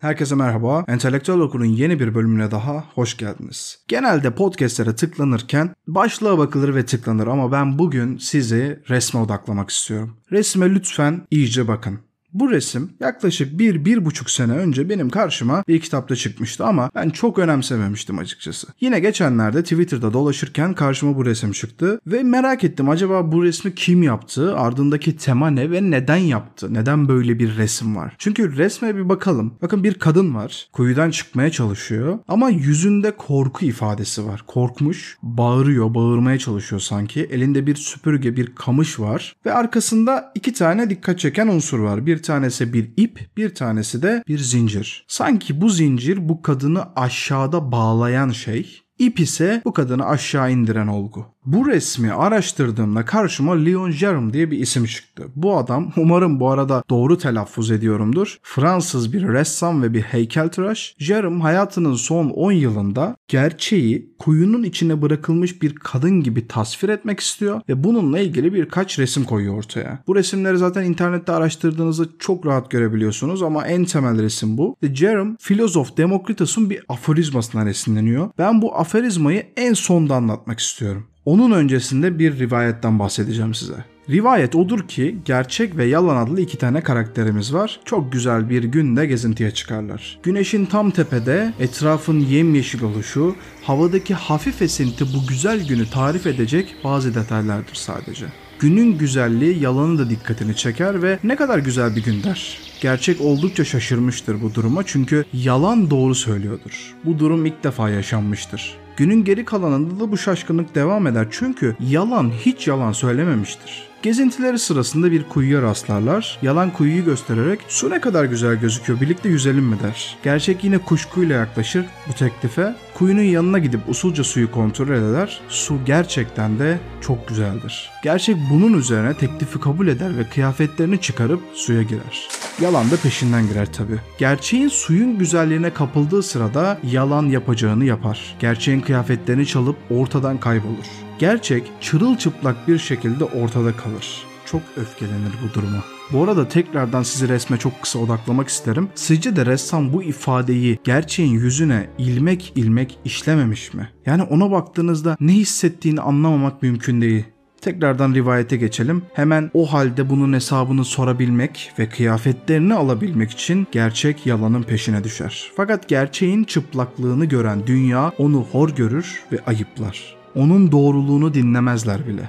Herkese merhaba. Entelektüel Okur'un yeni bir bölümüne daha hoş geldiniz. Genelde podcastlere tıklanırken başlığa bakılır ve tıklanır ama ben bugün sizi resme odaklamak istiyorum. Resme lütfen iyice bakın. Bu resim yaklaşık bir, bir buçuk sene önce benim karşıma bir kitapta çıkmıştı ama ben çok önemsememiştim açıkçası. Yine geçenlerde Twitter'da dolaşırken karşıma bu resim çıktı ve merak ettim acaba bu resmi kim yaptı, ardındaki tema ne ve neden yaptı, neden böyle bir resim var? Çünkü resme bir bakalım. Bakın bir kadın var, kuyudan çıkmaya çalışıyor ama yüzünde korku ifadesi var. Korkmuş, bağırıyor, bağırmaya çalışıyor sanki. Elinde bir süpürge, bir kamış var ve arkasında iki tane dikkat çeken unsur var. Bir tanesi bir ip, bir tanesi de bir zincir. Sanki bu zincir bu kadını aşağıda bağlayan şey, ip ise bu kadını aşağı indiren olgu. Bu resmi araştırdığımda karşıma Leon Jerome diye bir isim çıktı. Bu adam umarım bu arada doğru telaffuz ediyorumdur. Fransız bir ressam ve bir heykeltıraş. Jerome hayatının son 10 yılında gerçeği kuyunun içine bırakılmış bir kadın gibi tasvir etmek istiyor ve bununla ilgili birkaç resim koyuyor ortaya. Bu resimleri zaten internette araştırdığınızda çok rahat görebiliyorsunuz ama en temel resim bu. Ve Jerome filozof Demokritus'un bir aforizmasından esinleniyor. Ben bu aforizmayı en sonda anlatmak istiyorum. Onun öncesinde bir rivayetten bahsedeceğim size. Rivayet odur ki gerçek ve yalan adlı iki tane karakterimiz var. Çok güzel bir günde gezintiye çıkarlar. Güneşin tam tepede etrafın yemyeşil oluşu, havadaki hafif esinti bu güzel günü tarif edecek bazı detaylardır sadece. Günün güzelliği yalanın da dikkatini çeker ve ne kadar güzel bir gün der. Gerçek oldukça şaşırmıştır bu duruma çünkü yalan doğru söylüyordur. Bu durum ilk defa yaşanmıştır. Günün geri kalanında da bu şaşkınlık devam eder çünkü yalan hiç yalan söylememiştir. Gezintileri sırasında bir kuyuya rastlarlar. Yalan kuyuyu göstererek su ne kadar güzel gözüküyor birlikte yüzelim mi der. Gerçek yine kuşkuyla yaklaşır bu teklife. Kuyunun yanına gidip usulca suyu kontrol eder. Su gerçekten de çok güzeldir. Gerçek bunun üzerine teklifi kabul eder ve kıyafetlerini çıkarıp suya girer. Yalan da peşinden girer tabi. Gerçeğin suyun güzelliğine kapıldığı sırada yalan yapacağını yapar. Gerçeğin kıyafetlerini çalıp ortadan kaybolur. Gerçek çırılçıplak bir şekilde ortada kalır. Çok öfkelenir bu duruma. Bu arada tekrardan sizi resme çok kısa odaklamak isterim. Sizce de ressam bu ifadeyi gerçeğin yüzüne ilmek ilmek işlememiş mi? Yani ona baktığınızda ne hissettiğini anlamamak mümkün değil. Tekrardan rivayete geçelim. Hemen o halde bunun hesabını sorabilmek ve kıyafetlerini alabilmek için gerçek yalanın peşine düşer. Fakat gerçeğin çıplaklığını gören dünya onu hor görür ve ayıplar. Onun doğruluğunu dinlemezler bile.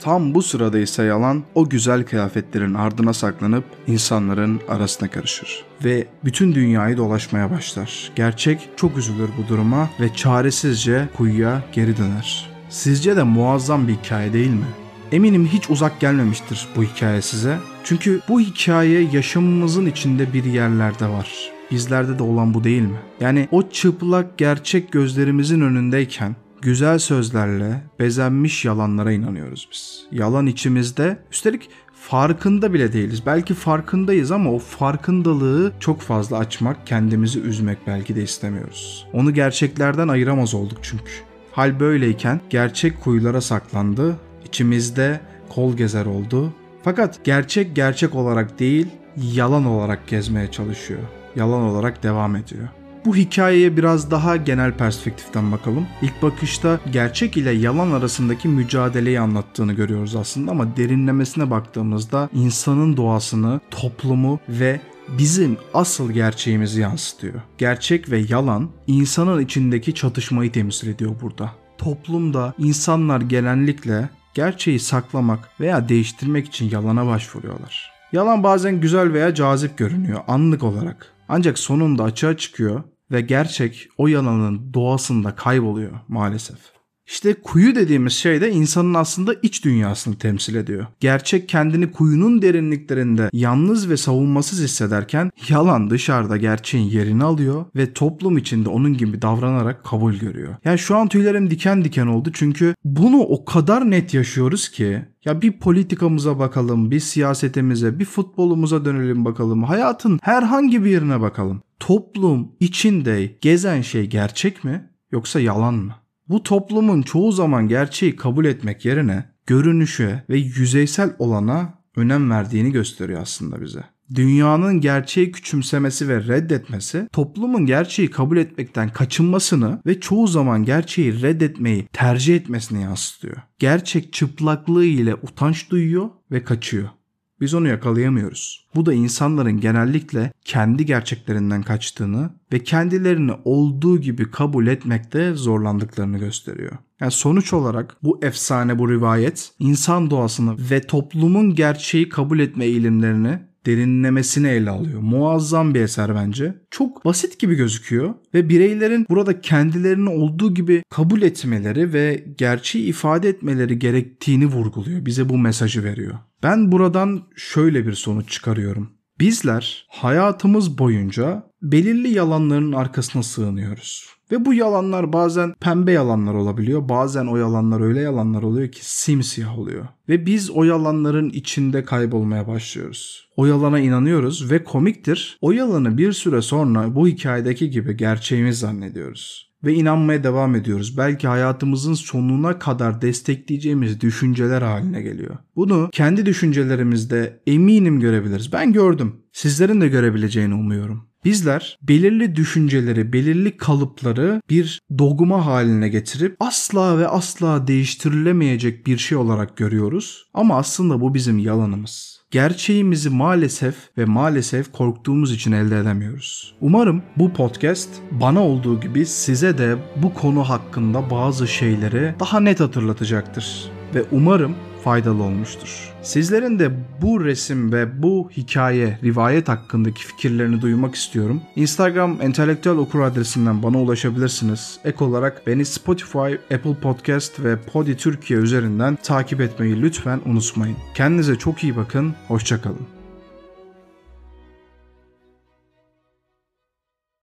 Tam bu sırada ise yalan o güzel kıyafetlerin ardına saklanıp insanların arasına karışır ve bütün dünyayı dolaşmaya başlar. Gerçek çok üzülür bu duruma ve çaresizce kuyuya geri döner. Sizce de muazzam bir hikaye değil mi? Eminim hiç uzak gelmemiştir bu hikaye size. Çünkü bu hikaye yaşamımızın içinde bir yerlerde var. Bizlerde de olan bu değil mi? Yani o çıplak gerçek gözlerimizin önündeyken güzel sözlerle bezenmiş yalanlara inanıyoruz biz. Yalan içimizde üstelik farkında bile değiliz. Belki farkındayız ama o farkındalığı çok fazla açmak, kendimizi üzmek belki de istemiyoruz. Onu gerçeklerden ayıramaz olduk çünkü. Hal böyleyken gerçek kuyulara saklandı, içimizde kol gezer oldu. Fakat gerçek gerçek olarak değil, yalan olarak gezmeye çalışıyor. Yalan olarak devam ediyor. Bu hikayeye biraz daha genel perspektiften bakalım. İlk bakışta gerçek ile yalan arasındaki mücadeleyi anlattığını görüyoruz aslında ama derinlemesine baktığımızda insanın doğasını, toplumu ve bizim asıl gerçeğimizi yansıtıyor. Gerçek ve yalan insanın içindeki çatışmayı temsil ediyor burada. Toplumda insanlar genellikle gerçeği saklamak veya değiştirmek için yalana başvuruyorlar. Yalan bazen güzel veya cazip görünüyor anlık olarak. Ancak sonunda açığa çıkıyor ve gerçek o yalanın doğasında kayboluyor maalesef. İşte kuyu dediğimiz şey de insanın aslında iç dünyasını temsil ediyor. Gerçek kendini kuyunun derinliklerinde yalnız ve savunmasız hissederken yalan dışarıda gerçeğin yerini alıyor ve toplum içinde onun gibi davranarak kabul görüyor. Yani şu an tüylerim diken diken oldu çünkü bunu o kadar net yaşıyoruz ki ya bir politikamıza bakalım, bir siyasetimize, bir futbolumuza dönelim bakalım. Hayatın herhangi bir yerine bakalım. Toplum içinde gezen şey gerçek mi yoksa yalan mı? Bu toplumun çoğu zaman gerçeği kabul etmek yerine görünüşe ve yüzeysel olana önem verdiğini gösteriyor aslında bize. dünyanın gerçeği küçümsemesi ve reddetmesi toplumun gerçeği kabul etmekten kaçınmasını ve çoğu zaman gerçeği reddetmeyi tercih etmesini yansıtıyor. Gerçek çıplaklığı ile utanç duyuyor ve kaçıyor. Biz onu yakalayamıyoruz. Bu da insanların genellikle kendi gerçeklerinden kaçtığını ve kendilerini olduğu gibi kabul etmekte zorlandıklarını gösteriyor. Yani sonuç olarak bu efsane, bu rivayet insan doğasını ve toplumun gerçeği kabul etme eğilimlerini derinlemesine ele alıyor. Muazzam bir eser bence. Çok basit gibi gözüküyor ve bireylerin burada kendilerini olduğu gibi kabul etmeleri ve gerçeği ifade etmeleri gerektiğini vurguluyor. Bize bu mesajı veriyor. Ben buradan şöyle bir sonuç çıkarıyorum. Bizler hayatımız boyunca belirli yalanların arkasına sığınıyoruz. Ve bu yalanlar bazen pembe yalanlar olabiliyor. Bazen o yalanlar öyle yalanlar oluyor ki simsiyah oluyor. Ve biz o yalanların içinde kaybolmaya başlıyoruz. O yalana inanıyoruz ve komiktir. O yalanı bir süre sonra bu hikayedeki gibi gerçeğimiz zannediyoruz ve inanmaya devam ediyoruz. Belki hayatımızın sonuna kadar destekleyeceğimiz düşünceler haline geliyor. Bunu kendi düşüncelerimizde eminim görebiliriz. Ben gördüm. Sizlerin de görebileceğini umuyorum. Bizler belirli düşünceleri, belirli kalıpları bir dogma haline getirip asla ve asla değiştirilemeyecek bir şey olarak görüyoruz. Ama aslında bu bizim yalanımız. Gerçeğimizi maalesef ve maalesef korktuğumuz için elde edemiyoruz. Umarım bu podcast bana olduğu gibi size de bu konu hakkında bazı şeyleri daha net hatırlatacaktır. Ve umarım faydalı olmuştur. Sizlerin de bu resim ve bu hikaye, rivayet hakkındaki fikirlerini duymak istiyorum. Instagram entelektüel okur adresinden bana ulaşabilirsiniz. Ek olarak beni Spotify, Apple Podcast ve Podi Türkiye üzerinden takip etmeyi lütfen unutmayın. Kendinize çok iyi bakın, hoşçakalın.